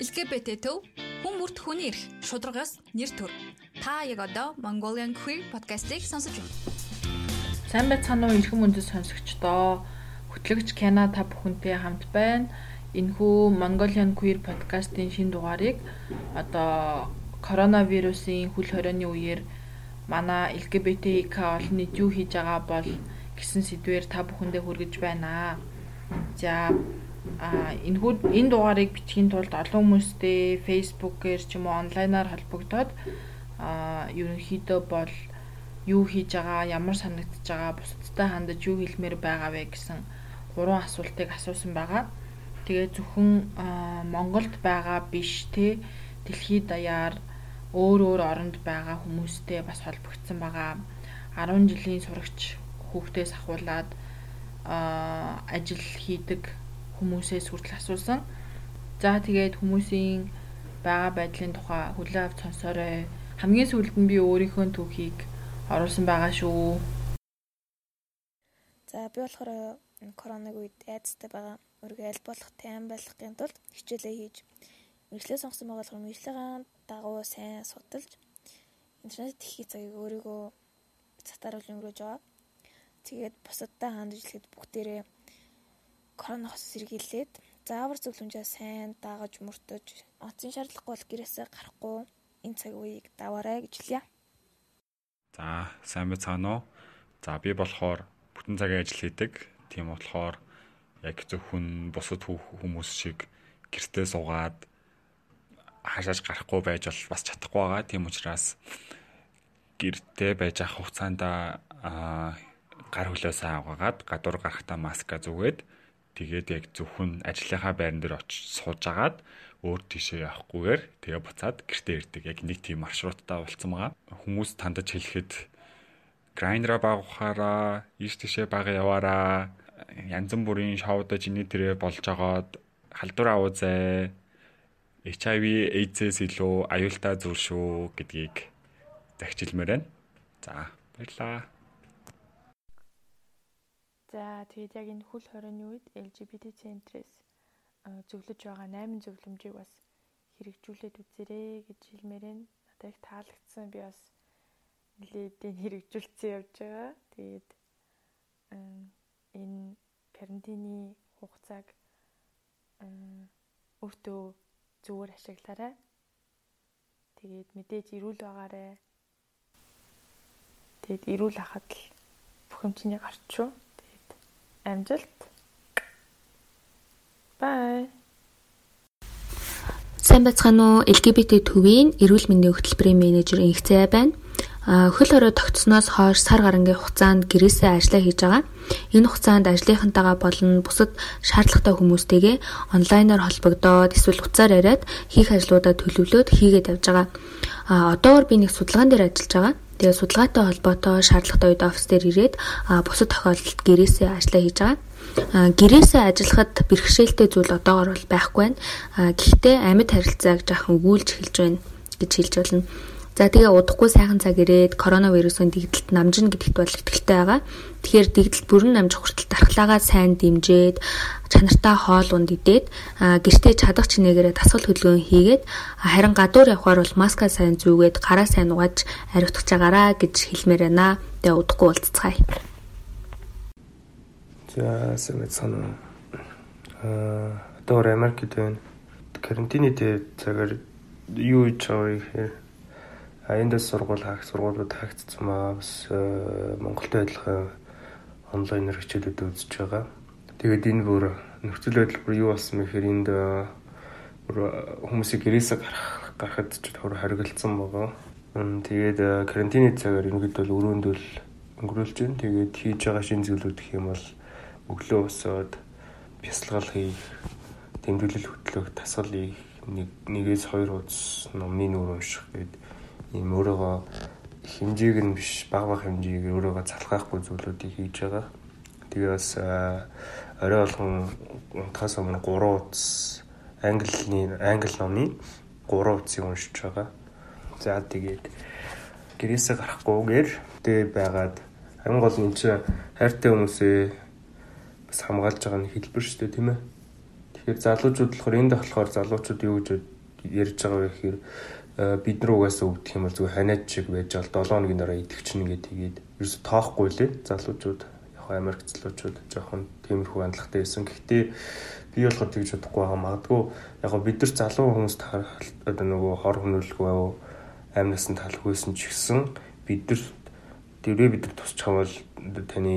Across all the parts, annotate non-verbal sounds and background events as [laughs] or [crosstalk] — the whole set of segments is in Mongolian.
LGBT төв хүн бүрт хүний эрх шударгаас нэр төр. Та яг одоо Mongolian Queer podcast-ийг сонсож байна. Сайн байцгаана уу эрхэм үндэс сонсогчдоо. Хөтлөгч Кена та бүхэнтэй хамт байна. Энэхүү Mongolian Queer podcast-ийн шинэ дугаарыг одоо коронавирусын хүл хорионы үеэр манай LGBT олон нийт юу хийж байгаа бол гэсэн сэдвээр та бүхэндээ хүргэж байна. За а энэ энэ дугаарыг бичгийн тулд олон хүмүүстэй Facebook-ээр ч юм уу онлайнаар холбогдоод а ерөнхийдөө бол юу хийж байгаа, ямар санагдаж байгаа, бусдтай хандаж юу хэлмээр байгаа вэ гэсэн гурван асуултыг асуусан байгаа. Тэгээ зөвхөн Монголд байгаа биш те дэлхийд даяар өөр өөр оронд байгаа хүмүүстэй бас холбогдсон байгаа. 10 жилийн сурагч хүүхдээс ахуулаад ажил хийдэг хүмүүсээс хүртэл асуусан. За тэгээд хүмүүсийн байгаа байдлын тухай хүлээ авч сонсоорой. Хамгийн сүүлд нь би өөрийнхөө түүхийг оруулсан байгаа шүү. За би болохоор коронавиг үед айдастай байгаа. Аль болох тайван болохын тулд хичээлээ хийж мэрэгчлээ сонгосон байгаа болохоор мэрэгчлээ дагуу сайн судалж интернет хийх цагийг өөрийгөө цатааруулж өнгөрөөж байгаа. Тэгээд бусадтай хандж хэлэхэд бүгдээрээ коронавирус сэргийлээд заавар зөвлөмжөө сайн дагаж мөртөж оцсон шаардлагагүй бол гэрээсээ гарахгүй энэ цаг үеийг даваарай гэж хэлье. За сайн байцгаана уу? За би болохоор бүтэн цагийн ажил хийдэг. Тийм болохоор яг зөвхөн бусад хүмүүс шиг гэртээ суугаад хаашааж гарахгүй байж бол бас чадахгүй байгаа. Тийм учраас гэртээ байж ах хугацаанд гар хөлөө сайн угаагаад гадуур гарахтаа маска зүгээд тэгээд яг зөвхөн ажлынхаа байран дээр очиж сууж агаад өөр тийшээ явахгүйгээр тэгээ буцаад гэртээ ирдэг. Яг нэг тийм маршруттай болцсон байгаа. Хүмүүс тандаж хэлэхэд грайндера багухаараа, ийш тийшээ бага яваараа, янз бүрийн шоуда жиний тэрэ болж агаад халдвар авуузай HIV AIDS-ээс илүү аюултай зүйл шүү гэдгийг захижилмээр байна. За баярлаа. За тэгээд яг энэ хөл хорионы үед LGBT центрээс зөвлөж байгаа 8 зөвлөмжийг бас хэрэгжүүлээд үзээрэй гэж хэлмээр байна. Надад их таалагдсан. Би бас нэлээд энэ хэрэгжүүлсэн явж байгаа. Тэгээд энэ карантины хугацааг өөртөө зүгээр ашиглаарай. Тэгээд мэдээж ирүүл байгаарай. Тэгээд ирүүл хахад л бүх юм чиний гарч шүү. Тэгээд амжилт. Бай. Сайн байцгаана уу? LGBT төвийн эрүүл мэндийн хөтөлбөрийн менежер Инхцээ байна хөл хорой тогтсноос хойш сар гарангийн хугацаанд гэрээсээ ажиллаа хийж байгаа. Энэ хугацаанд ажлынхантайгаа болон бусад шаардлагатай хүмүүстэйгээ онлайнаар холбогдоод эсвэл утсаар яриад хийх ажлуудаа төлөвлөөд хийгээд явж байгаа. А одоогор би нэг судалгаан дээр ажиллаж байгаа. Тэгээ судалгаатай холбоотой шаардлагатай үед офис дээр ирээд бусад тохиолдолд гэрээсээ ажиллаа хийж байгаа. Гэрээсээ ажиллахад бэрхшээлтэй зүйл одоогор бол байхгүй байна. Гэхдээ амьд харилцааг жаахан өгүүлж эхэлж байна гэж хэлж болно. За тэгээ удахгүй сайхан цаг ирээд коронавирусын дэгдэлт намжина гэдэгт бол итгэлтэй байгаа. Тэгэхээр дэгдэлт бүрэн намжих хүртэл дархлаагаа сайн дэмжиж, чанартай хоол унд идээд, гэртээ чадах чинээгээрээ дасгал хөдөлгөөн хийгээд харин гадуур явхаар бол маска сайн зүүгээд, гараа сайн угааж ариутгах чагаараа гэж хэлмээр байна. Тэгээ удахгүй уулзцгаая. За сайн байна. Аа одоо Америкт байна. Карантины дээр цагаар юу хийж байгаа гэхээр эндээс сургууль хаах сургуулиуд хаагдсан маа бас э, Монголтой адилхан онлайнаар хичээлүүд үзэж байгаа. Тэгээд энэ бүр нөхцөл байдал бүр юу болсон мэхээр энд э, бүр э, хүмүүсийг гэрээсээ гарах гарахад ч төр харгалцсан байгаа. Тэгээд карантины цагаар ерөнхийд бол өрөөнд бол өнгөрүүлж байна. Тэгээд хийж байгаа шинэ зүйлүүд гэх юм бол өглөө босоод бясалгал хийх, тэмдэглэл хөтлөх, тасгал хийх, нэг нэгээс хоёр удаа номын үр унших гэдэг ийм өөрөөгөө хэмжээг нь биш баг баг хэмжээг өөрөөгөө залхаахгүй зүйлүүдийг хийж байгаа. Тэгээ бас орой болгон унтахаас өмнө 3 утас английн англи номны 3 утсыг уншиж байгаа. За тэгээд гэрээсээ гарахгүйгээр дэ байгаад хамгийн гол нь чинь хайртай хүмүүсээ бас хамгаалж байгаа нь хэлбэр шүү дээ тийм ээ. Тэгэхээр залуучууд болохоор энд болохоор залуучууд юу гэж ярьж байгаа вэ гэхээр бид нар угаасаа өвдөх юм бол зүгээр ханиад шиг байж гал 7 хоногийн дараа идэх чинь ингээд тэгээд ерөөсө тоохгүй лээ залуучууд яг Америк залуучууд жоохон тиймэрхүү хандлагатай байсан. Гэхдээ би болохоор тэгж бодохгүй байгаа. Магадгүй яг бид нар залуу хүмүүст одоо нөгөө хор хөнөөлгүй байв амнаас нь талхгүйсэн ч гэсэн бид нар тэрвээ бид нар тусчих юм бол таны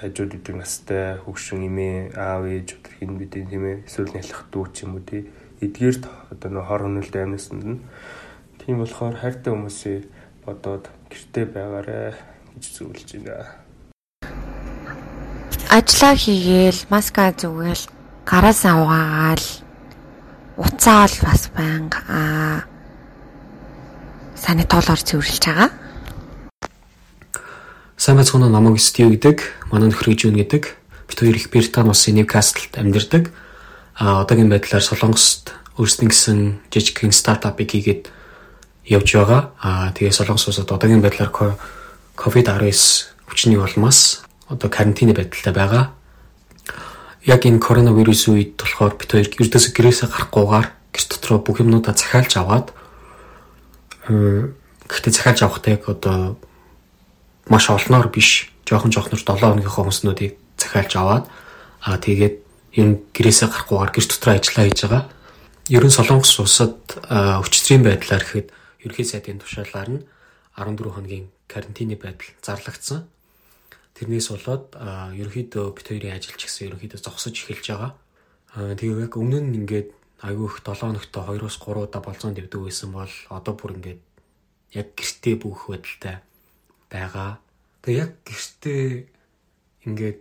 хажууд идэг настай хөгшин эмээ аав ээж өдр хин бидний тийм ээ эсвэл нялх дүү ч юм уу тий эдгээр одоо нөх хор хөнөөлт амнасанд нь Тийм болохоор хайртай хүмүүсээ бодоод гэртээ байгаарэ гэж зөвлөж байна. Ажлаа хийгээл, маска зүгээл, гараасаа угаагаал, уцаа бол бас байнга аа санитолоор цэвэрлж байгаа. Сайн бацхан намаг стив гэдэг, манай нөхөр гэж үн гэдэг. Бид хоёр их Британи улсын Ньюкаслд амьдардаг. А одоогийн байдлаар Солонгост өөрсдийн гэсэн жижигхэн стартапыг хийгээд явж байгаа. Аа тэгээ Солонгос улсад одоогийн байдлаар COVID-19 хүчний улмаас одоо карантины байдалтай байгаа. Яг энэ коронавирус үед болохоор бид хоёр ердөөсөө гэрээсээ гарахгүйгээр гэр дотроо бүх юмнуудаа захиалж аваад гэхдээ захиалж авахдаа яг одоо маш олноор биш жоохон жоохноор 7 хоногийнхоо хүнснүүдийг захиалж аваад аа тэгээд энэ гэрээсээ гарахгүйгээр гэр дотроо ажиллаа хийж байгаа. Ер нь Солонгос улсад өчтөрийн байдлаар гэхэд ерхий сайдын тушаалаар нь 14 хоногийн карантины байдал зарлагдсан. Тэрнээс болоод ерөнхийдөө бит хоёрын ажил ч гэсэн ерөнхийдөө зогсож эхэлж байгаа. Тэгээ яг өмнө нь ингээд айгүй их 7 хоногтой 2-оос 3 удаа болцоонд дэвдэг байсан бол одоо бүр ингээд яг гэртээ бүх байдалтай байгаа. Тэгээ яг гэртээ ингээд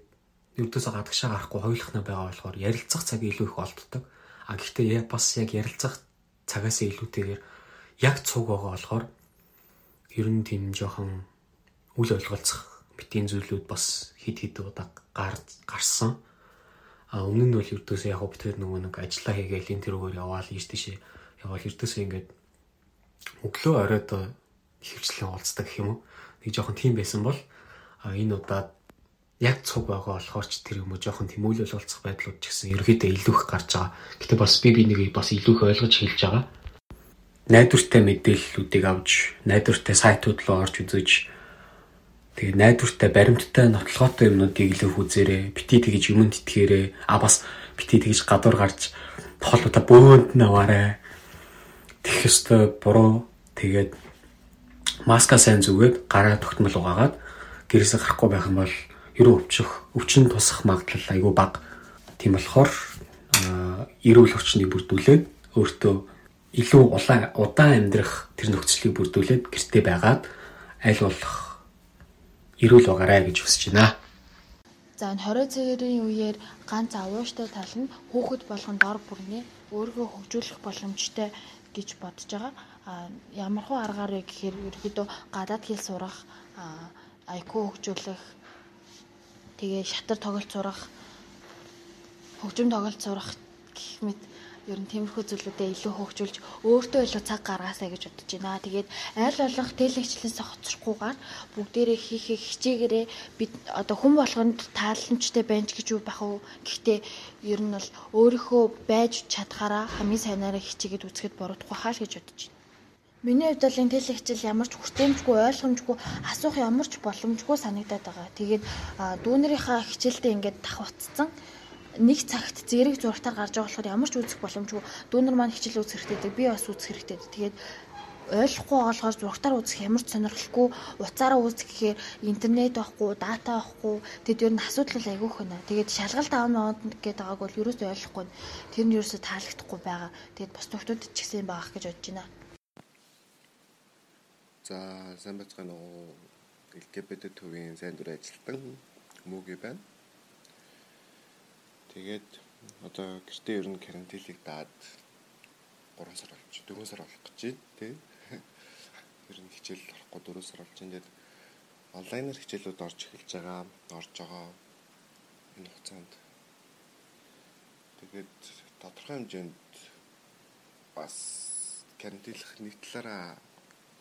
ердөөсөө гадагшаа гарахгүй хойлохна байгаа болохоор ярилцах цаг илүү их олддог. А гэхдээ бас яг ярилцах цагаас илүүтэйгээр яг цуг байгаа болохоор ер нь тийм жоохон үл ойлголцох битийн зүйлүүд бас хид хид удаа гарсан. А өмнө нь бол ердөөсөө яг бид нөгөө нэг ажиллаа хийгээл энэ тэрүүгээр яваал ийш тийшээ яваал ердөөсөө ингээд өглөө оройд хөвчлэн уулздаг гэх юм уу. Нэг жоохон тийм байсан бол энэ удаад яг цуг байгаа болохоор ч тэр юм уу жоохон тийм үйл ойлголцох байдлууд ч гэсэн ерөөдөө илүү их гарч байгаа. Гэтэ бас би би нэг бас илүү их ойлгож хэлж байгаа найдвартай мэдээллүүдийг авч найдвартай сайтууд руу орж үзэж тэгээ найдвартай баримттай нотлоготой юмнуудыг илүү хүзээрээ бити тэгж юмд итгээрээ а бас бити тэгж гадуур гарч тоолуудаа бөөнд нь аваарэ тэгэх ёстой буруу. Тэгээд маска сайн зүгээд гараа тогтмол угаагаад гэрээсээ гарахгүй байх юм бол ерөө өвчих өвчин тусах магадлал айгүй бага. Тийм болохоор эрүүл хүчнийг бүрдүүлээд өөртөө илүү улаан удаан амьдрах тэр нөхцөлийг бүрдүүлээд гэртээ байгаад аль болох эрүүл байгаарай гэж хүсэж байна. За энэ 20 цагийн үеэр ганц авууштай тал нь хүүхэд болгон дор бүрнээ өөрийгөө хөгжүүлэх боломжтой гэж бодож байгаа. А ямар хуу аргаар вэ гэхээр ерөөдөө гадаад хэл сурах, IQ хөгжүүлэх, тэгээ шатар тоглолт сурах, хөгжим тоглолт сурах гэх мэт ер нь тиймэрхүү зүйлүүдэд илүү хөгжүүлж өөртөө илүү цаг гаргаасаа гэж бодож байна. Тэгээд аль болох телегчлээс хоцрохгүйгээр бүгдээрээ хийхээ хичээгээрээ бид одоо хүн болгонд тааламжтай байна гэж юу бах уу. Гэхдээ ер нь бол өөрийнхөө байж чадхаараа хамгийн сайнаараа хичээгээд үзэхэд буруудахгүй хаа л гэж бодож байна. Миний хувьд бол энэ телегчл ямар ч хүртээмжгүй ойлгомжгүй асуух ямар ч боломжгүй санагдаад байгаа. Тэгээд дүүнэрийнхаа хичээлдээ ингээд давхцсан нэг цагт зэрэг зурагтаар гарч байгаа болохоор ямар ч үзэх боломжгүй дүүнер маань хичээл үзэх хэрэгтэй би бас үзэх хэрэгтэй. Тэгээд ойлгохгүй болохоор зурагтаар үзэх ямар ч сонирхолгүй уцаараа үзэх гэхээр интернет байхгүй дата байхгүй тэгэд ер нь асуудал айгүйх байна. Тэгээд шалгалт аав мод гэдэг байгааг бол ерөөсөө ойлгохгүй. Тэр нь ерөөсөө таалагдахгүй байгаа. Тэгээд бос нөхдүүд ч гэсэн байгаах гэж бодож байна. За сайн бацгаана уу. LGBT төвийн сайн дүр ажилтан мөгийн байна. Тэгээд одоо гэртээ ер нь карантиныг даад 3 сар болж 4 сар болох гэж байна тий. Ер нь хичээл орохгүй 4 сар болж байна. Тэгээд онлайнаар хичээлүүд орж эхэлж байгаа, орж байгаа энэ хугацаанд. Тэгээд тодорхой хэмжээнд бас карантинлах нэг талаараа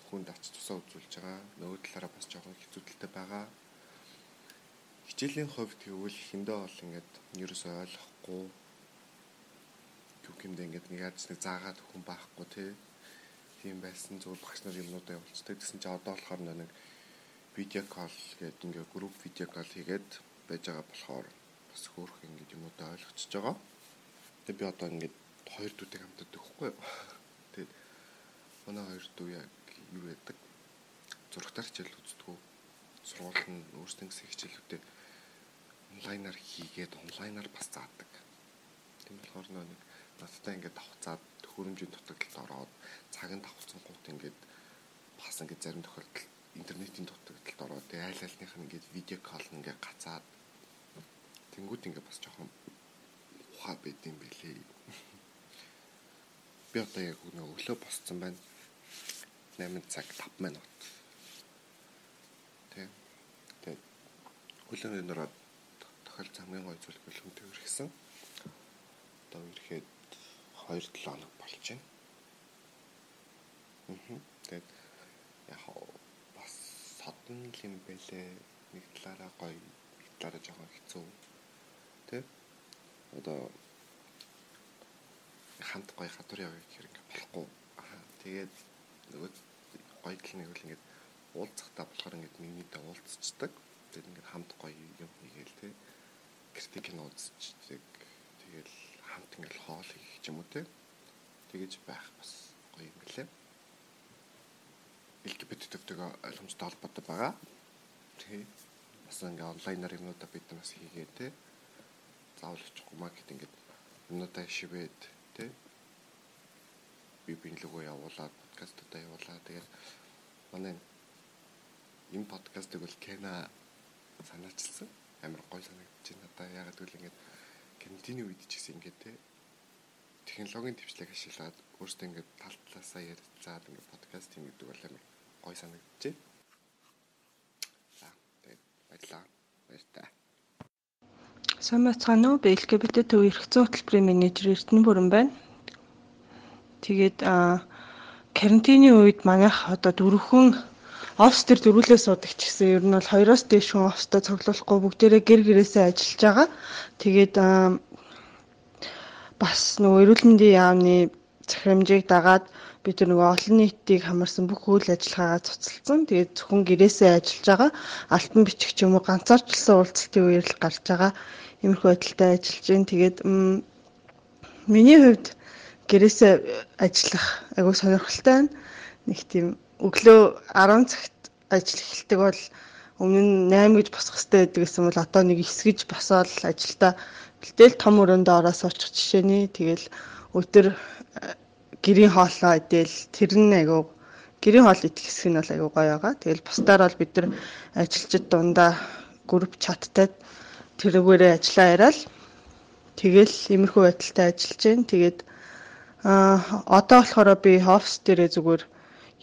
хүнд ач тусаа үзүүлж байгаа. Нөгөө талаараа бас жоохон хэцүүдэлтэй байгаа. Хичээлийн хувьд тэгвэл хиндэ бол ингээд ерөөсөй ойлгохгүй гэмдэ ингээд нэг яаж нэг заагаад хүн байхгүй тий тийм байсан зүгээр багш нар юмнуудаа явуулцдаг. Тэгсэн чинь одоо болохоор нэг видео кол гэдэг ингээ групп видео кол хийгээд байж байгаа болохоор бас хөөх ингээ юмудаа ойлгочихж байгаа. Тэгээ би одоо ингээ хоёр дүүтэй хамтад өгөхгүй. [laughs] Тэгээд манай хоёр дүү яг юу яадаг зурагтаар хичээл үздэг. Сургууль нь өөрсдөө гэсэн хичээлүүдээ онлайнаар хийгээд онлайнаар бас заадаг. Тийм болохоор нэг надтай ингээд давхцаад хөрөмжийн дутагдлалд ороод цаг нь давхцсан гут ингээд бас ингээд зарим тохиолдолд интернетийн дутагдлалд ороод тэгээ айл айлных нь ингээд видео кол ингээд гацаад тэнгууд ингээд бас жоохон ухаа байд юм бэлээ. Би одоо яг өглөө босцсон байна. 8 цаг 5 минут. Тэг. Тэг. Өглөөний нураад тохиол хамгийн гой зүйл хөлөмтэй өргөсөн. Одоо ирэхэд 2-7 хоног болж байна. Аа. Тэгээд яг бас содон юм бэлээ. Нэг талаараа гоё, нэг талаараа жоохон хэцүү. Тэ? Одоо хамт гоё гадуур явъя гэхээр ингээ болохгүй. Аа. Тэгээд нөгөө гоё тал нэг үл ингээд уулзахтаа болохоор ингээд минийдээ уулзчихдаг. Тэгээд ингээд хамт гоё юм хийгээл тэ. Гэртээ кино үзчихдэг. Тэгэл хамт ингээл хоол хийх юм уу те. Тэгэж байх бас гоё юм гэлээ. LGBT-тэйгээ ойлгомжтой холбоотой байгаа. Тий. Бас ингээ онлайнаар юмудаа бид бас хийгээ те. Заавал очихгүй маркет ингээд юмудаа шивэд те. Би бинлэгөө явуулаад подкастуудаа явуулаад тэгээд манай энэ подкастыг бол Кена санаачилсан. Амар гоё санагдаж байна. Одоо ягаад гэвэл ингээд карантины үед ч гэсэн ингээд те технологийн төвчлэг ашиглаад өөртөө ингээд тал талаасаа ярилцаад ингээд подкаст юм гэдэг бол амар гой санагдчихэ. За тэгээд баярлаа. Баяртай. Сайн бацгаана уу? LGBT төв эрхцэн хөтөлбөрийн менежер Эрдэнэ бүрэн байна. Тэгээд а карантины үед манайх одоо дөрвөн офс төр дөрвөлээ суудаг ч гэсэн ер нь бол хоёроос дээш хүн офстой цуглуулахгүй бүгдээрээ гэр гэрээсээ ажиллаж байгаа. Тэгээд бас нөгөө эрүүл мэндийн яамны захирамжийг дагаад бид нөгөө олон нийтийг хамарсан бүх үйл ажиллагаагаа цуцалсан. Тэгээд зөвхөн гэрээсээ ажиллаж байгаа альбан бичих ч юм уу ганцаарчлсан уулзалтын үеэр л гарч байгаа. Иймэрхүү байдалтай ажиллаж байна. Тэгээд миний хувьд гэрээсээ ажиллах айгүй сонирхолтой байна. Нэг тийм өглөө 10 цагт ажил эхэлдэг бол өмнө нь 8 гэж босох хэрэгтэй байдаг гэсэн бол одоо нэг 9 гэж босоод ажилдаа бэлдээл том өрөөндөө ороод суучих жишээний тэгэл өдөр э, гэрийн хоолоо идэл тэр нь айгүй гэрийн хоол идэх хэсэг нь бол айгүй гоё байгаа. Тэгэл бусдаар бол бид нар ажилчид дундаа групп чаттай тэрүүгээрээ ажиллаа яриад тэгэл иймэрхүү байдалтай ажиллаж байна. Тэгээд а одоо болохоор би офс дээрээ зүгээр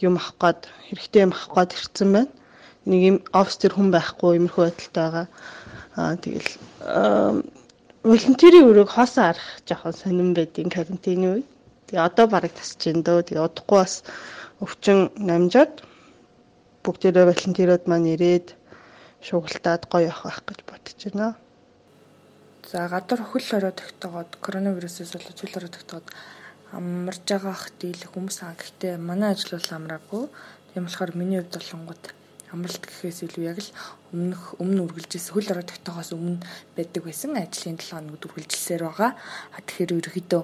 юм авах гээд хэрэгтэй юм авах гээд ирсэн байна. Нэг юм офс төр хүн байхгүй иймэрхүү байдалтай байгаа. Аа тэгэл волонтерийн өрөөг хоосоо арах жоохон сонирн байдгийн карантины үед. Тэгээ одоо бараг тасч जैन дөө. Тэгээ удахгүй бас өвчин намжаад бүгдээрээ волонтерууд маань ирээд шугалтаад гоё явах байх гэж бодож байна. За гадар хөл орой тогтоогоод коронавирусээс болоод хөл орой тогтоогоод амарж байгаа ах дийлэх хүмүүс аа гэхдээ манай ажил бол амраагүй. Тийм болохоор миний хувьд болонгууд амралт гэхээс илүү яг л өмнөх өмнө үргэлжилсэн хөл орой тогтоохоос өмнө байдаг байсан ажлын 7 хоногд үргэлжилсээр байгаа. А тэгэхээр ерөөхдөө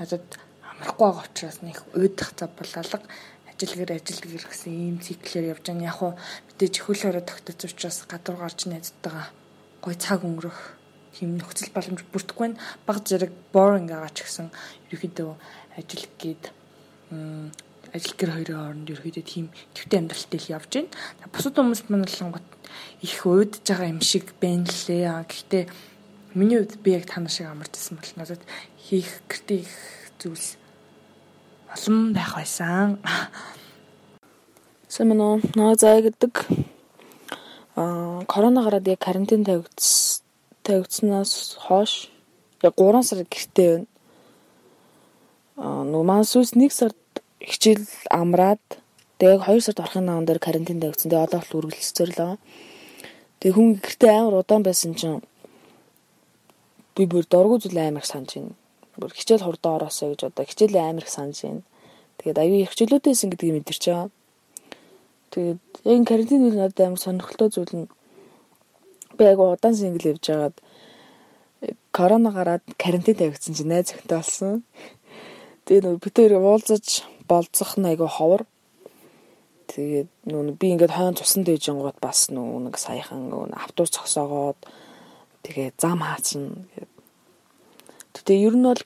надад амрахгүй байгаа учраас нэг уйдах цав бололго ажил гэр ажил гэр гэсэн ийм циклээр явж байгаа. Яг хуу мэдээж хөл орой тогтоц учраас гадуур гарч найзтайгаа гой цаг өнгөрөх тийм нөхцөл боломж бүрдэхгүй нь баг зэрэг boring байгаа ч гэсэн ерөөхдөө ажил гээд ажил гэр хоёрын хооронд ерөөдөө тийм төвтэй амьдралтай л явж байна. Бусад хүмүүст манлангууд их уйдж байгаа юм шиг байна лээ. Гэхдээ миний хувьд би яг тана шиг амарч ирсэн бол надад хийх гэртээ их зүйлс олон байх байсан. Сэмнэ нөө зай гэдэг аа корона гараад яг карантин тавигдс тавигдсанаас хойш яг 3 сар гэртээ байна нөгөө маань сүүс нэг сард хичээл амраад тэгээ 2 сард орохын наан дээр карантин тавьсан. Тэгээ одоо бол үргэлжлэлцээр л байгаа. Тэгээ хүн гэртээ амар удаан байсан чинь би бүр дургу зүйл амар санаж байна. Бүр хичээл хурдан ороосоо гэж одоо хичээлээ амар санаж байна. Тэгээд аюу их хичээлүүдээсэн гэдгийг мэдэрч байгаа. Тэгээд яг карантин үйл надад амар сонирхолтой зүйл нь би айгу удаан сингл явж байгаад корона гараад карантин тавигдсан чинь найз охинтой болсон. Тэгээ нөө бид хоёр уулзаж болцох нь айгу ховор. Тэгээд нөө би ингээд хойно цусанд ээж гот бас нөө нэг саяхан нөө автобус зогсоогоод тэгээ зам хаацна гэдэг. Тэгээ ер нь бол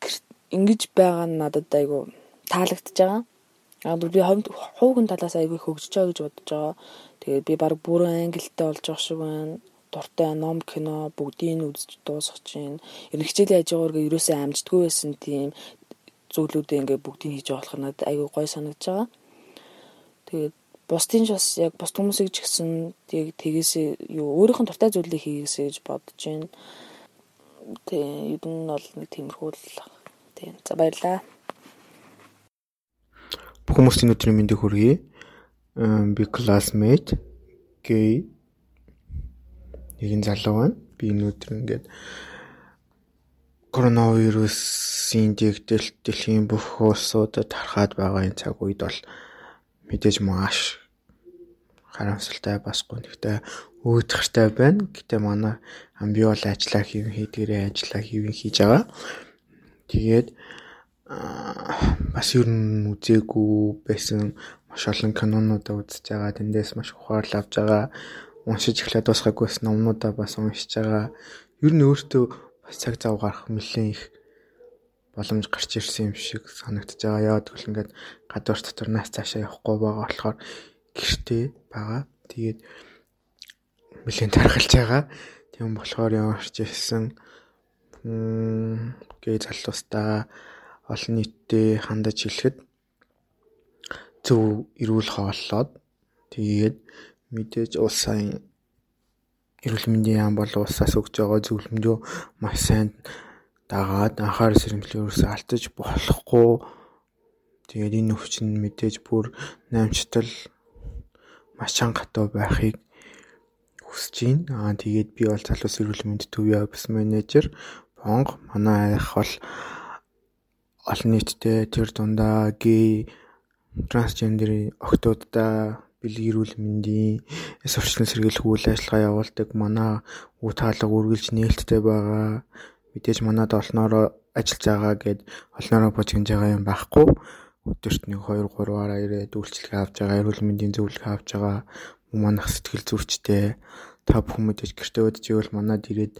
ингэж байгаа нь надад айгу таалагдж байгаа. Аа би хуугын талаас айгүй хөгжиж байгаа гэж бодож байгаа. Тэгээд би баг бүрэн англитэй болж байгаа шиг байна. Дуртай ном кино бүгдийг нь үзэж дуусгаж байна. Ер нь хичээлийн ажигааргаа ерөөсөө амждаггүй байсан тийм зүйлүүдээ ингээ бүгдийг хийж болохоор надад айгүй гой санагдаж байгаа. Тэгээд бусдын ч бас яг бус хүмүүсийг ч гэсэн яг тгээс юу өөрийнх нь дуртай зүйлийг хийгээсэй гэж бодож байна. Тэгээ ер нь бол нэг тиймэрхүү л тийм за баярлаа. Хүмүүсийн өдрийн мэндийг хүргэе. Би classmate гей нэгэн залуу байна. Би энэ өдөр ингээд коронавирусын дэгдэлт дэлхийн бүх улсуудад тархаад байгаа энэ цаг үед бол мэдээж маш харамсалтай бас гонхтой өөдөртэй байна. Гэтэ манай амби бол ажиллаа хийвэн хийдгэрээ ажиллаа хийвэн хийж байгаа. Тэгээд бас ер нь үзээгүй байсан маш олон кинонуудаа үзэж байгаа. Тэндээс маш ухаал авж байгаа. Уншиж эхлээд дуусгаагүйс номнуудаа бас уншиж байгаа. Ер нь өөртөө бас цаг зав гарах нэлээд их боломж гарч ирсэн юм шиг санагдаж байгаа. Яа тэгвэл ингээд гадуур дотор нас цаашаа явахгүй байгаа болохоор гэртээ байгаа. Тэгээд нэлээд тархалж байгаа. Тийм болохоор яваарч ирсэн гээ залуустаа олон нийтэд хандаж хэлэхэд зөв эрүүл хооллоод тэгээд мэдээж улс сайн эрүүл мэндийн яам бол улсаас өгж байгаа зөвлөмжөө маш сайн дагаад анхаар сэрэмжлээ ерөөсөө алдаж болохгүй. Тэгээд энэ өвчин мэдээж бүр наамчтал маш чангатуу байхыг хүсэж байна. Аа тэгээд би бол залуус эрүүл мэнд төвийн офис менежер Бонг манай ах бол олон нийтэд тэр дундаа гей трансгендерийн охтуудаа бэлэг эрүүл мэндийн орчны сэргийлэх үйл ажиллагаа явуулдаг манай үе таалга үргэлж нээлттэй байгаа. Мэдээж манад олноороо ажиллаж байгаа гэд олноороо бочгонж байгаа юм байхгүй. Өдөрт нэг 2 3 араа ирээд үйлчлэгээ авч байгаа, эрүүл мэндийн зөвлөгөө авч байгаа. Манайх сэтгэл зүйчтэй та бүхэн мэдээж гэртээ өдөж ивэл манад ирээд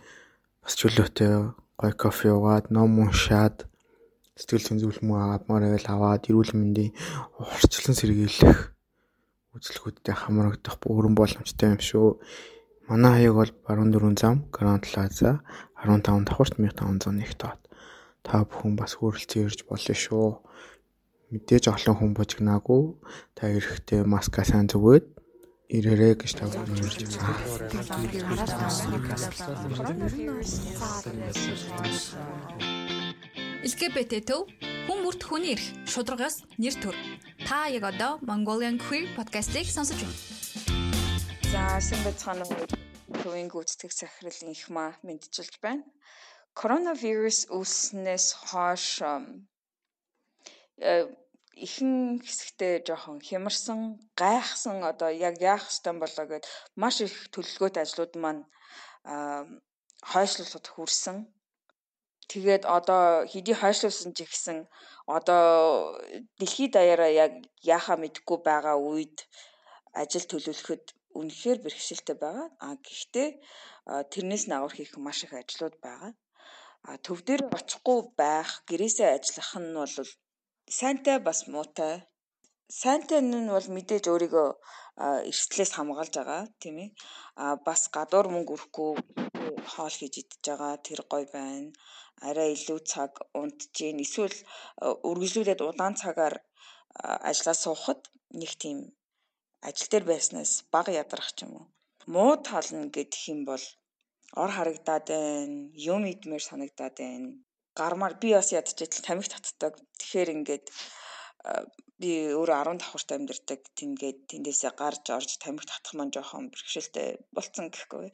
бас чөлөөтэй гой кофе уугаад, ном уншаад сэтгэл зүйн зөвлөмөө авмаар байвал аваад эрүүл мэндийн урьдчилан сэргийлэх үзлэгүүдтэй хамрагдах бүрэн боломжтой юм шүү. Манай хаяг бол баруун дөрвөн зам, Grand Plaza 15 давхарт 1501 дот. Та бүхэн бас хөрөлцөн ирж болно шүү. Мэдээж олон хүн бужигнаагүй. Та эрэхтэй маска сайн зүгээд ирээрэй гэж та бүхэн ирж байна. LGBT төв хүн бүрт хүний эрх шударгаас нэр төр. Та яг одоо Mongolian Queer podcast-ийг сонсож байна. За байцгаана уу? Төвийн гүйцэтгэх захирлын их маа мэдчилж байна. Коронавирус үүснээс хойш э, ихэнх хэсэгтээ жоохон хямарсан, гайхсан одоо яг яах ёстой болоо гэд маш их төлөвлөгөөт ажлууд маань хойшлуулахад хүрсэн Тэгээд одоо хэдий хойшлуулсан ч ихсэн одоо дэлхийд даяараа яг яахаа мэдэхгүй байгаа үед ажил төлөвлөхөд үнэхээр бэрхшээлтэй байгаа. А гэхдээ тэрнээс нагавар хийх маш их ажлууд байгаа. А төв дээр очихгүй байх, гэрээсээ ажиллах нь бол сайнтай бас муутай. Сайнтай нь бол мэдээж өөрийгөө эрсдлээс хамгаалж байгаа тийм ээ. А бас гадуур мөнгө өрөхгүй хоол хийж идэж байгаа тэр гоё байна арай илүү цаг унтжээ эсвэл үргэлжлүүлээд удаан цагаар ажиллаа суухад нэг тийм ажил дээр байснаас бага ядрах ч юм уу. Муу тал нь гэх юм бол ор харагдаад байна, юм идмээр санагдаад байна. Гармаар би бас ядчих тамхи татдаг. Тэгэхээр ингээд би өөрөө 10 давхарт амьдардаг. Тингээд тэндээсээ гарч орж тамхи татах маань жоохон бэрхшээлтэй болцсон гэхгүй.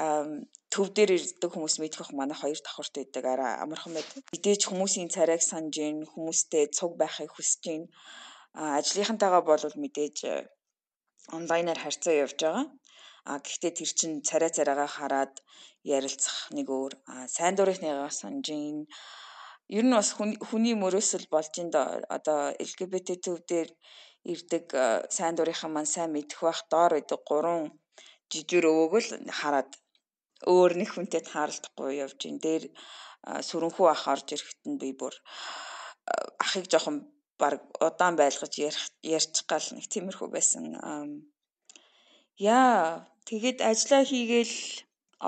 Аа төв дээр ирдэг хүмүүс мэдэх манай хоёр давхарт байдаг арай амархан байдаг. Мэдээж хүмүүсийн царайг санаж гин хүмүүстэй цуг байхыг хүсэж гин. Аа ажлынхантайгаа бол мэдээж онлайнаар харьцаа явж байгаа. А гэхдээ тэр чин царай царайгаа хараад ярилцах нэг өөр. Сайн дурынхныгаа санаж гин ер нь бас хүний мөрөөсөл болж ин да одоо LGBT төвдөр ирдэг сайн дурынхан маань сайн мэдэх байх доор байдаг гурван жижиг өвөөг л хараад өөр нэг хүнтэй тааралдахгүй явж ин дээр сүрэнхүү ах орж ирэхэд нь би бүр ахыг жоохон баг удаан байлгаж ярьчих гал нэг тиймэрхүү байсан. Яа тэгээд ажиллаа хийгээл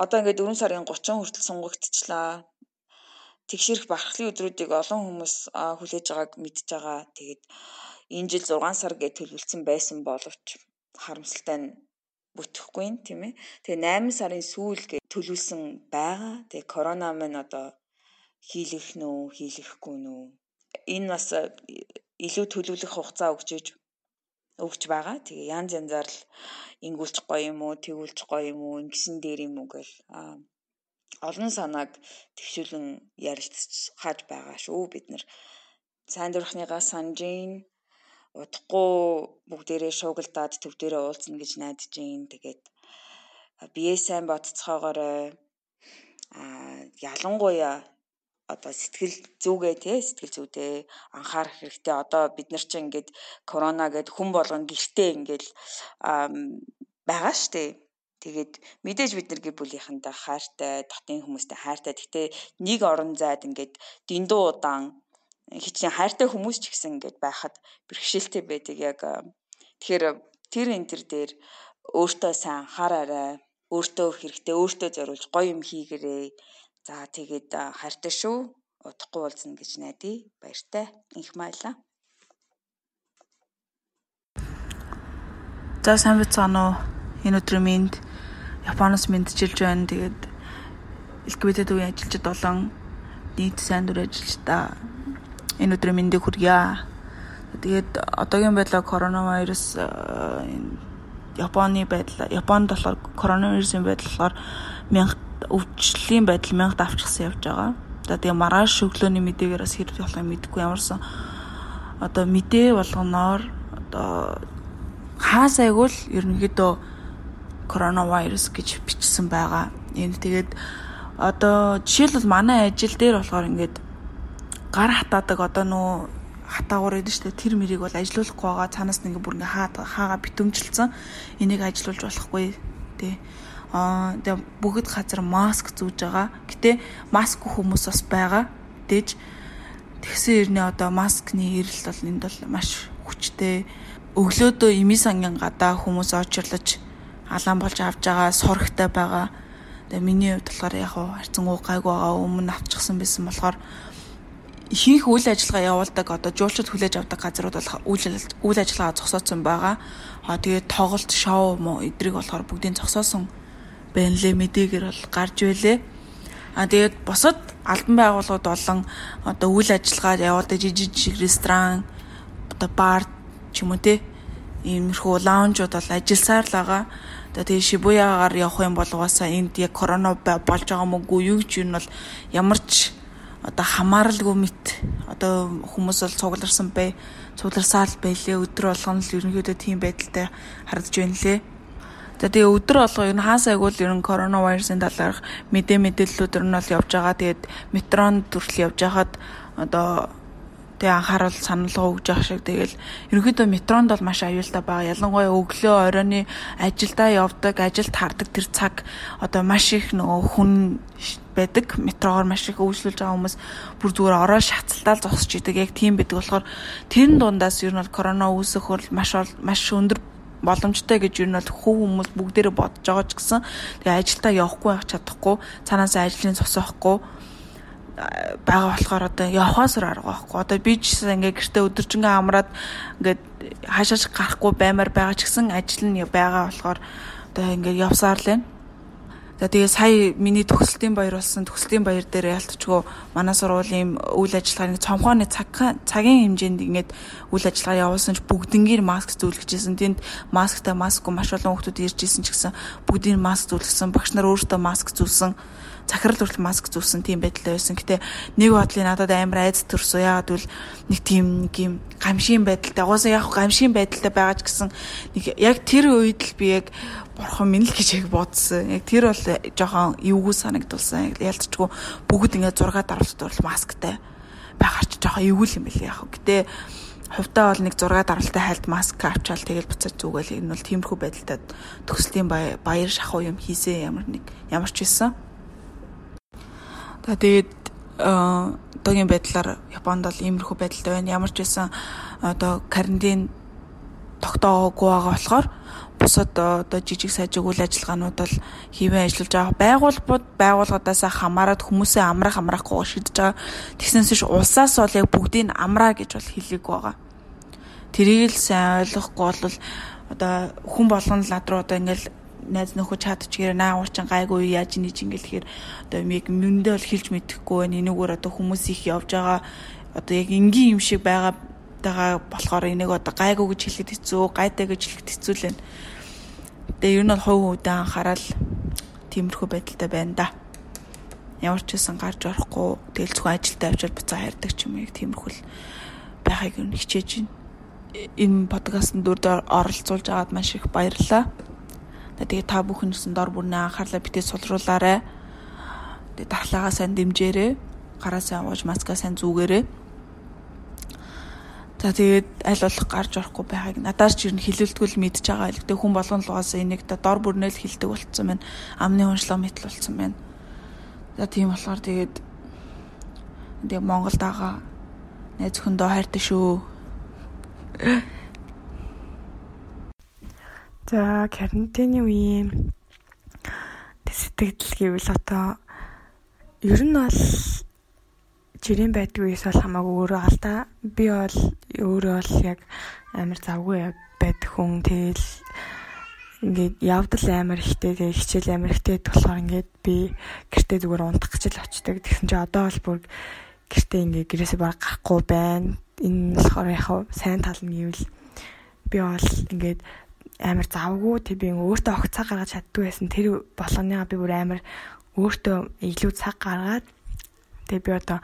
одоо ингээд 4 сарын 30 хүртэл сунгагдчихлаа тэгшэрх бархлын өдрүүдийг олон хүмүүс хүлээж байгааг мэдж байгаа. Тэгээд энэ жил 6 сар гэж төлөвлөсөн байсан боловч харамсалтай нь бүтэхгүй юм тийм ээ. Тэгээ 8 сарын сүүл гэж төлөвлөсөн байгаа. Тэгээ корона маань одоо хийлэх нөө хийлэхгүй нөө. Энэ бас илүү төлөвлөх хугацаа өгчөж өгч байгаа. Тэгээ янз янзаар л ингүүлж гоё юм уу, тэгүүлж гоё юм уу, ингэсэн дээр юм уу гэл олон санааг тэгшүүлэн ярилцаж байгаа шүү бид нар. Сайн дурхныгаа санжийн удахгүй бүгдээрээ шуугилдаад төв дээрээ уулзна гэж найдаж гин. Тэгээд бие сайн бодцохоогоорой. А ялангуяа одоо сэтгэл зүгээ тий сэтгэл зүйдээ анхаарах хэрэгтэй. Одоо бид нар чинь ингээд корона гэд хүн болгон гэртээ ингээд байгаа штэ. Тэгээд мэдээж бид нар гэр бүлийнхэнтэй хайртай, дотын хүмүүстэй хайртай. Гэхдээ нэг орон зайд ингээд дэндүү удаан хичнээн хайртай хүмүүс ч гэсэн ингээд байхад бэрхшээлтэй байдаг яг тэгэхээр тэр энэ төр дээр өөртөө сайн анхаараарай. Өөртөө хэрэгтэй, өөртөө зориулж гоё юм хийгэрээ. За тэгээд хайртай шүү. Удахгүй уулзна гэж найдаа. Баяртай. Инх маялаа. За сайн бацгаана уу? Энэ өдрийн минь Японоос мэдчилж байна. Тэгээд LGBT үеийн ажилчид болон нийт сайн дур ажилчдаа энэ өдрийн мэндийг хүргье. Тэгээд одоогийн байдлаар коронавирус Японы байдал Японд болохоор коронавирусын байдал болохоор мянга өвчлөлийн байдал мянга давчсан явж байгаа. За тэгээ маргааш өглөөний мэдээгээр бас хэрэг болохыг мэдэхгүй ямарсан одоо мэдээ болгоноор одоо хаас айгуул ерөнхийдөө коронавирус гэж бичсэн байгаа. Энэ тэгээд одоо жишээлбэл манай ажил дээр болохоор ингээд гар хатаадаг одоо нөө хатаагуур гэдэг чинь тэр мэрийг бол ажилуулахгүй байгаа. Цаанаас ингээ бүр ингээ хаа хаагаа битүүмжилсэн энийг ажилуулж болохгүй. Тий аа тэгээ бүгд газар маск зүүж байгаа. Гэтээ маск хүмүүс бас байгаа. Дэж тэгсэн ирнэ одоо маскны эрэлт бол энд бол маш хүчтэй. Өглөөдөө эми сангийн гадаа хүмүүс очирлож алаан болж авж байгаа сурагтай байгаа. Тэгээ миний хувьд болохоор яг харцсан уу гайгүй байгаа өмнө авчихсан байсан болохоор хийх үйл ажиллагаа явуулдаг одоо жуулчд хүлээж авдаг газрууд бол үйл үйл ажиллагаа зогсоосон байгаа. Аа тэгээд тоглолт, шоу мó эдрийг болохоор бүгдийг зогсоосон байна лээ мэдээгээр бол гарч байлээ. Аа тэгээд бусад албан байгууллагууд болон одоо үйл ажиллагаа явуулдаг жижиг жижиг ресторан одоо бар ч юм уу те иймэрхүү лаунжууд бол ажилласаар л байгаа. Тэгээ Шибуягаар явах юм бол угаасаа энд яг корона болж байгаа мөгүй юу гэж юм бол ямар ч одоо хамааралгүй мэт одоо хүмүүс бол цугларсан бай цугларсаал байлээ өдөр болгоно л ерөнхийдөө тийм байдалтай харагдж байна лээ. Тэгээ өдөр болго ер нь хаан сайгуул ер нь коронавирусын талаарх мэдээ мэдээллүүд ер нь бол явж байгаа. Тэгээд метрон төрөл явж хахад одоо тэгээ анхааруул саналгаа өгж явах шиг тэгэл ерөнхийдөө метронд бол маш аюултай байгаа. Ялангуяа өглөө оройны ажилдаа явдаг, ажилд хардаг тэр цаг одоо маш их нөгөө хүн байдаг. Метрогоор маш их өвчлүүлж байгаа хүмүүс бүр зүгээр ороо шаталтаал зогсож идэг. Яг тийм байдаг болохоор тэрэн дундаас ер нь бол корона үүсэх бол маш маш өндөр боломжтой гэж юу нь бол хөв хүмүүс бүгдээрээ бодож байгаа ч гэсэн тэгээ ажилдаа явахгүй байх чадахгүй цаанаас ажлын зогсоохгүй байгаа болохоор одоо явахаас арга байхгүй. Одоо би ч гэсэн ингээ гэртээ өдөржингөө амраад ингээд хаашаач гарахгүй баймаар байгаа ч гэсэн ажил нь байгаа болохоор одоо ингээ явсаар л байна. За тэгээ сая миний төгсөлтийн баяр болсон төгсөлтийн баяр дээр ялтчгүй манай сургуулийн үйл ажиллагааны цомхооны цаг цагийн хэмжээнд ингээд үйл ажиллагаа явуулсан ч бүгднгээр маск зөвлөжсэн. Тэнд масктай маскгүй маш олон хүмүүс ирж исэн ч гэсэн бүгдийг маск зөвлөсөн. Багш нар өөртөө маск зүүсэн захирал хүртэл маск зүүсэн тийм байдалтай байсан. Гэтэ нэг бодлын надад амар айц төрсөн. Яагаад гэвэл нэг тийм нэг юм гамшийн байдалтай. Угаасаа яг гамшийн байдалтай байгаа ч гэсэн нэг яг тэр үед л би яг бурхан минь л гэж яг бодсон. Яг тэр бол жоохон эвгүй санагдулсан. Ялцчгүй бүгд ингээд 6 даралт дурал масктай байгаа ч жоохон эвгүй юм билээ яг. Гэтэ хувьдаа бол нэг 6 даралтай хайлт маск авчаал тэгэл буцаж зүгэл энэ бол тиймэрхүү байдалтай төгслийн баяр шахуу юм хийсэн ямар нэг ямар ч байсан. За тэгээд одоогийн байдлаар Японд бол иймэрхүү байдалтай байна. Ямар ч байсан одоо карантин тогтоогоогүй байгаа болохоор бусад одоо жижиг сажиг үйл ажиллагаанууд бол хийвэн ажиллаж байгаа. Байгууллагууд байгууллагадаасаа хамаарат хүмүүсээ амрах амраахгүй шийдэж байгаа. Тэгснээс ш улсаас бол яг бүгдийг амраа гэж бол хэлээг байгаа. Тэрийг л сайн ойлгохгүй бол одоо хүн болгон л над руу одоо ингээл найз нөхөд чадчихээр наагур чин гайгүй яаж нэж ингээл тэгэхээр одоо яг мөндөө бол хэлж мэдэхгүй байна. Энэгээр одоо хүмүүс их явж байгаа одоо яг энгийн юм шиг байгаа тагаа болохоор энийг одоо гайгүй гэж хэлэхэд хэцүү, гайтай гэж хэлэхэд хэцүү л байна. Тэгээ ер нь бол хувь хувьдаа анхаарал тиймэрхүү байдалтай байна да. Ямар ч байсан гарч орохгүй тэгэл зөвхөн ажилдаа авчаад буцаа хайрдаг ч юм яг тиймэрхүү л байхыг ер нь хичээж байна. Энэ подкастт дүрд оролцуулж аваад маш их баярлалаа. Тэгээ та бүхэн гэсэн дор бүрнээ анхаарлаа битээ сулруулаарай. Тэгээ дархлаагаа сайн дэмжээрэй. Гараа сайн ууж, маскаа сайн зүгээрэй. За тэгээд аль болох гарч орохгүй байгааг надаас ч ер нь хилэлтгүүл мэдж байгаа. Гэхдээ хүн болгон л угаасаа энийг дор бүрнээ л хилдэг болцсон байна. Амны уншлаа мэтл болцсон байна. За тийм болохоор тэгээд тэгээ Монголд байгаа найз хөндөө хайртай шүү. За карантины үеийн сэтгэл гэвэл одоо ер нь бол жирийн байдаг үеэс бол хамаагүй өөрөө алдаа. Би бол өөрөө бол яг амар завгүй байдаг хүн. Тэгэл ингээд явдал амар ихтэй тэгээ хичээл амар ихтэй болохоор ингээд би гэртээ зүгээр унтах гэж л очдөг. Тэгсэн чи одоо бол бүр гэртээ ингээд гэрээсээ баг гарахгүй байна. Энэ болохоор яг сайн тал нь гэвэл би бол ингээд амар завгүй тэг би өөртөө огт цаг гаргаж чаддгүй байсан. Тэр болгоныга би бүр амар өөртөө илүү цаг гаргаад тэг би одоо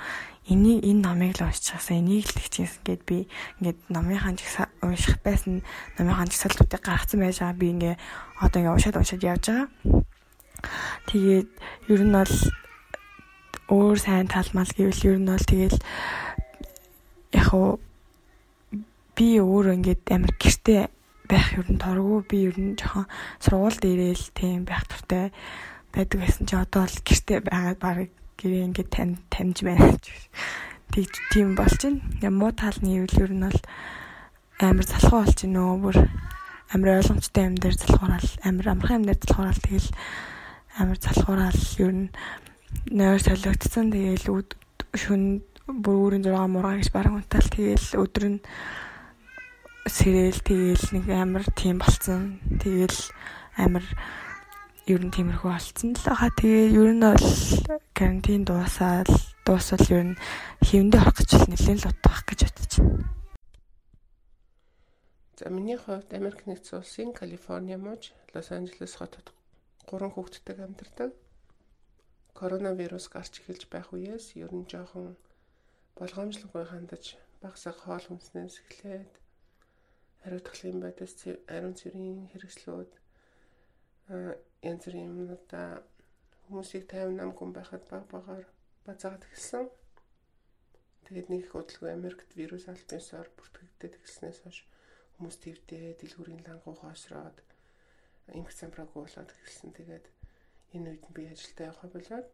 энийг энэ номыг л уншчихсан энийг л хичээсэн гэд би ингээд номынхаа жигсаа унших байсан номынхаа жигсаалтуудыг гаргацсан байж байгаа би ингээ одоо ингээ уншаад уншаад явж байгаа. Тэгээд ер нь бол өөр сайн тал мал гэвэл ер нь бол тэгэл яг уу би өөрөө ингээд амар гэртээ байх ер нь торгуу би ер нь жоохон сургууль дээрэл тийм байх туртай байдаг байсан чи. Одоо л гэртээ байгаад баг гэрээ ингээд тань тамж байна. [laughs] Гэж тийж тийм болж байна. Муу тал нь юу ер нь бол амар залхуу болж байна нөө бүр амар ойлгомжтой юм дээр залхуурал амар амархан юм дээр залхуурал. Тэгэл амар залхуурал ер нь нойр солигдсон. Тэгэл шүн бүр өөрийн 6 мургаа гэж баран унтаал. Тэгэл өдөр нь сэрээл тэгээл нэг амар тийм болцсон. Тэгээл амар ер нь тиймэрхүү болцсон л хаа. Тэгээ ер нь бол карантин дуусаад дуусвал ер нь хэвэндээ орох гэж нэлээд л утгах гэж бодож байна. За миний хувьд Америк нэгдсэн улсын Калифорни мужи Лос Анжелес хотод гурван хүүхэдтэй амьдардаг. Коронавирус гарч эхэлж байх үеэс ер нь жоохон болгоомжлоггүй хандаж багсаг хоол хүнснээс эхлээд хариуцлагын байдлаас ариун цэврийн хэрэгслүүд янз бүрийн юмнуудаа хүмүүсийг 58 хүн байхад баг багаар базаагаад эхэлсэн. Тэгээд нэг их удалгүй Америкт вирус альбиусаар бүртгэгдээд эхэлснээс хойш хүмүүс твдээ дэлгүүрийн лангуу хоосроод эмх замбраагүй болоод эхэлсэн. Тэгээд энэ үед би ажилдаа явах болоод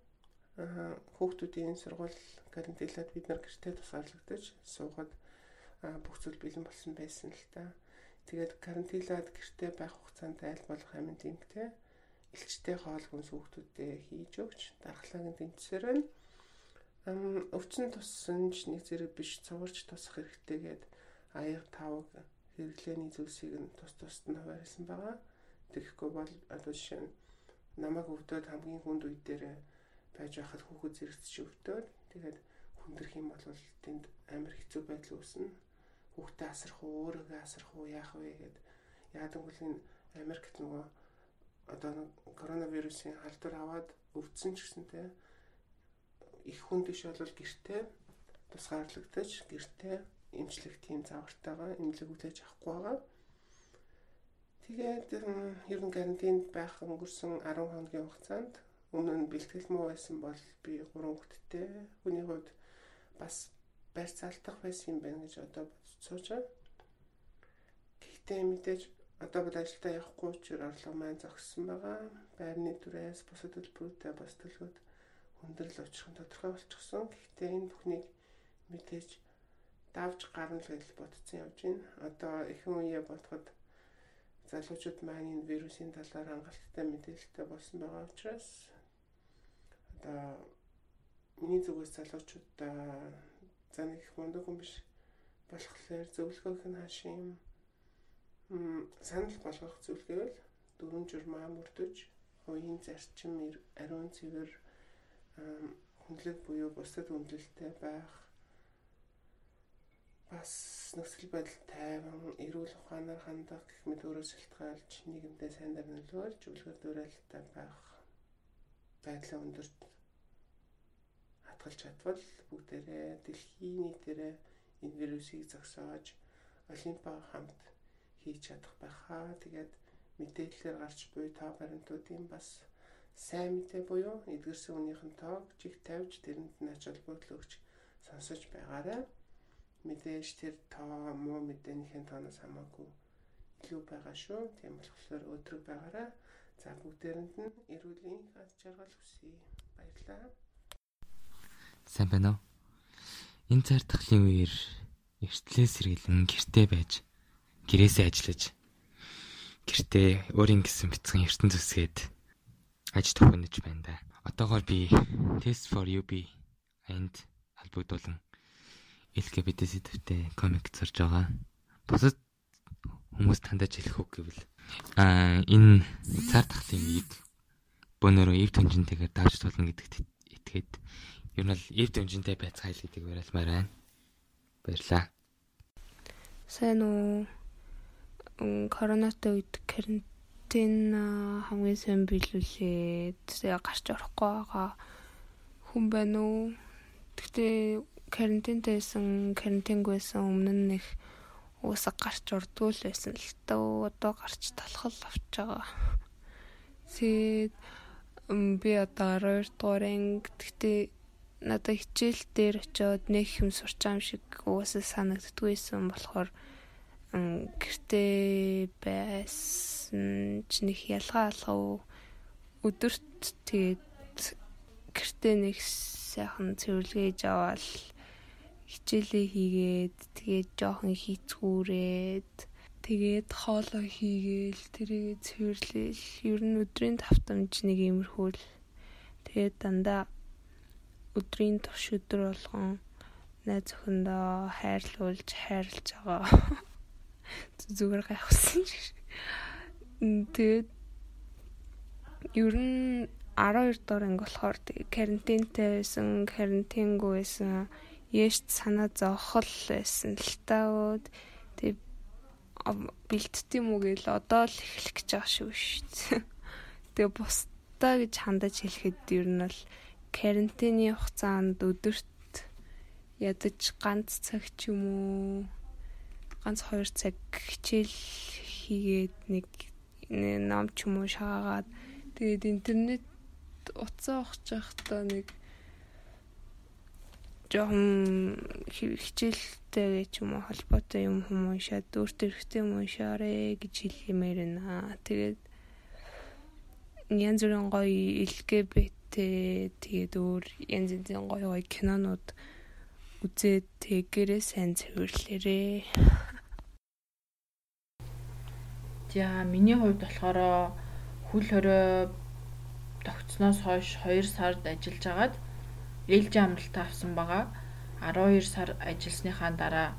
хүүхдүүдийн сургууль карантинлаад бид нар гэртээ тусгаарлагдаж суугаад бүх зүйл бэлэн болсон байсан л та. Тэгээд карантинлаад гэртээ байх хугацаанд аль болох амин дэмгтэй элчтэй хоол хүнс хүүхдүүдэд хийж өгч дархлаагийн тэнцсээр байна. Ам өвчин туссан ч нэг зэрэг биш цугарч тусах хэрэгтэй гээд аяг тавг хэрэглээний зүйлсийг нь тус тусад нь хуваарлсан байгаа. Тэгэхгүй бол одоо жишээ нь намайг өвдөд хамгийн хүнд үе дээр байж байхад хүүхэд зэрэгцэж өвдөд. Тэгээд хүндрэх юм бол тэнд амар хэцүү байдал үүснэ. Хүүхдээ асрах уу, өөрийгөө асрах уу, яах вэ гэд яадаг бол энэ Америкт нөгөө одоо коронавирусын халдвар аваад өвдсөн ч гэсэнтэй их хүн дэш бол гэртээ тусгаарлагдаж гэртээ эмчлэх тийм завартайгаа эмнэлэг үлээж авахгүй байгаа. Тэгээд ер нь карантинд байх өнгөрсөн 10 хоногийн хугацаанд өмнө нь бэлтгэл муу байсан бол би 3 хүүхэдтэй хүний хувьд бас байр цаалтах байсан юм байна гэж одоо байгаа. Гэхдээ мэдээж одоо бол ажилдаа явахгүй учраас орлого маань зогссон байгаа. Байрны түрээс бусад төлбөрүүдээ бас төлөхөд хүндрэл очих нь тодорхой болчихсон. Гэхдээ энэ бүхнийг мэдээж давж гарна гэж бодсон явж байна. Одоо ихэнх үе бодоход залуучууд маань энэ вирусын талаар хангалттай мэдээлэлтэй болсон байгаа учраас одоо миний зүгээс залуучуудаа за нэг их мундаг хүн биш. Болохоор зөвлөгөөх нь хаашаа юм. Санал болгох зүйл гэвэл дөрвөн журмаа мөрдөж хувийн зарчим ариун цэвэр хүнлэг буюу бусдад хүндлэлтэй байх. Бас нөхцөл байдал тайван эрүүл ухаанаар хандах гэх мэт өөрөө шалтгаалж нийгэмдээ сайнаар нөлөөлж үлгэр дуурайлалтай байх. Байдлаа өндөрт хатгалж чадвал бүгдээрээ дэлхийн нийтээрээ энэ вирусыг зогсоож олимпиа хамт хийж чадах байхаа. Тэгээд мэдээлэлээр гарч буй та баримтуудын бас сайн мэдээ буюу эдгэрсэн үнийхэн тоог жиг тавьж тэрэнд нь ач холбогдол өгч сонсож байгаарай мэдээж тэр тоо муу мэдээнийхэн тооноос хамаагүй илүү байгаа шүү. Тийм болохоор өдрөг байгаараа за бүгдээрэнд нь эрүүлийн аз жаргал хүсье. Баярлалаа. Сайн байна уу? Энэ цар тахлын үеэр эртлээс сэргэлэн гэртээ байж гэрээсээ ажиллаж гэртээ өөрийн гэсэн бяцхан ертөн зүсгээд аж төхөнөж байна да. Одоогоор би Test for UB and холбогдуулан LGBT сэдвтэй комик зорж байгаа. Бусад хүмүүс тандаж хэлэх үг гэвэл аа энэ цар тахлын үед бөөнөрөө эв түнжинтэйгээр давж тулна гэдэгт итгээд ер нь л эв түнжинтэй байцгаал гэдэг барилмаар байна. Баярлаа. Сайн уу? Коронатой үед карантин хамгийн сайн биелүүлээд гарч орохгүй байгаа хүн байна уу? Гэхдээ карантинтай байсан, карантингүйсэн өмнө нь их уусаг гарч урдгүй л байсан л тоо одоо гарч талхал авч байгаа. Тэгээд би одоо 12 дугаар анги гэхдээ надад хичээл дээр очиод нэг юм сурчаам шиг уусаа санагддгүйсэн болохоор гэртээ байсан ч нэг ялгаа алгаа өдөрт тэгээд гэртээ нэг сайхан цэвэрлэгээж аваад хичээлээ хийгээд тэгээд жоохон хийцгүүрээд тэгээд хоолоо хийгээл тэрийг цэвэрлээл. Ер нь өдрийн тавтамж нэг иймэрхүү л тэгээд дандаа өдрийн турш өдөр болгон найз охиндоо хайрлуулж хайрлаж байгаа [laughs] зүгээр гайхсан шиг тэгээд ер нь 12 дор анги болохоор карантинтай байсан карантингүй байсан яшт санаа зовхол байсан л таа. Тэг бэлтт юм уу гээл одоо л эхлэх гэж байгаа шүү шүү. [laughs] Тэгээ бусдаа гэж хандаж хэлэхэд ер нь бол карантины хугацаанд өдөрт ядаж ганц цаг ч юм уу ганц 2 цаг хичээл хийгээд нэг ном ч юм уу шаагаад тэгээд интернет утсаа ухаж байхдаа нэг жоохон хичээлтэй ч юм уу холбоотой юм хүмүүс уншаад өөртөө хэрэгтэй юм уншаарэ гэж хэлмээр байна. Тэгээд янз бүрийн гоё LGBT тэгээд өөр янз янзын гоё гоё кинонууд үзээд тэгээрээ сайн цэвэрлээрээ. За миний хувьд болохоор хүл хорой тогтсноос хойш 2 сард ажиллаж агаад ээлжийн амралтаа авсан байгаа. 12 сар ажилласныхаа дараа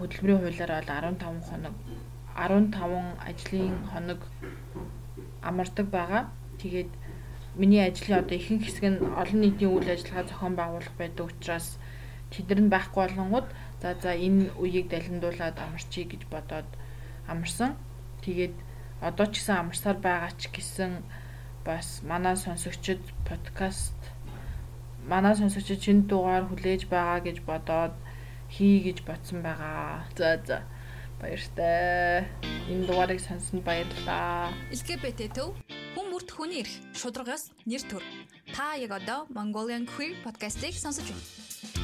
хөдөлмөрийн хуулиар бол 15 хоног 15 ажлын хоног амардаг байгаа. Тэгээд миний ажлын одоо ихэнх хэсэг нь олон нийтийн үйл ажиллагаа зохион байгуулах байдаг учраас тэдэр нь байхгүй болонгууд за за энэ үеийг далиндуулаад амарчий гэж бодоод амарсан. Тэгээд одоо ч гэсэн амарсаар байгаа ч гэсэн бас манай сонсогчид подкаст манай сонсогчид шинэ дугаар хүлээж байгаа гэж бодоод хий гэж бодсон байгаа. За за баяртай. Энэ дугаарыг сонсон баярлалаа. LGBT төв хүн бүрт хүний эрх шударгаас нэр төр. Та яг одоо Mongolian Queer podcast-ийг сонсож байна.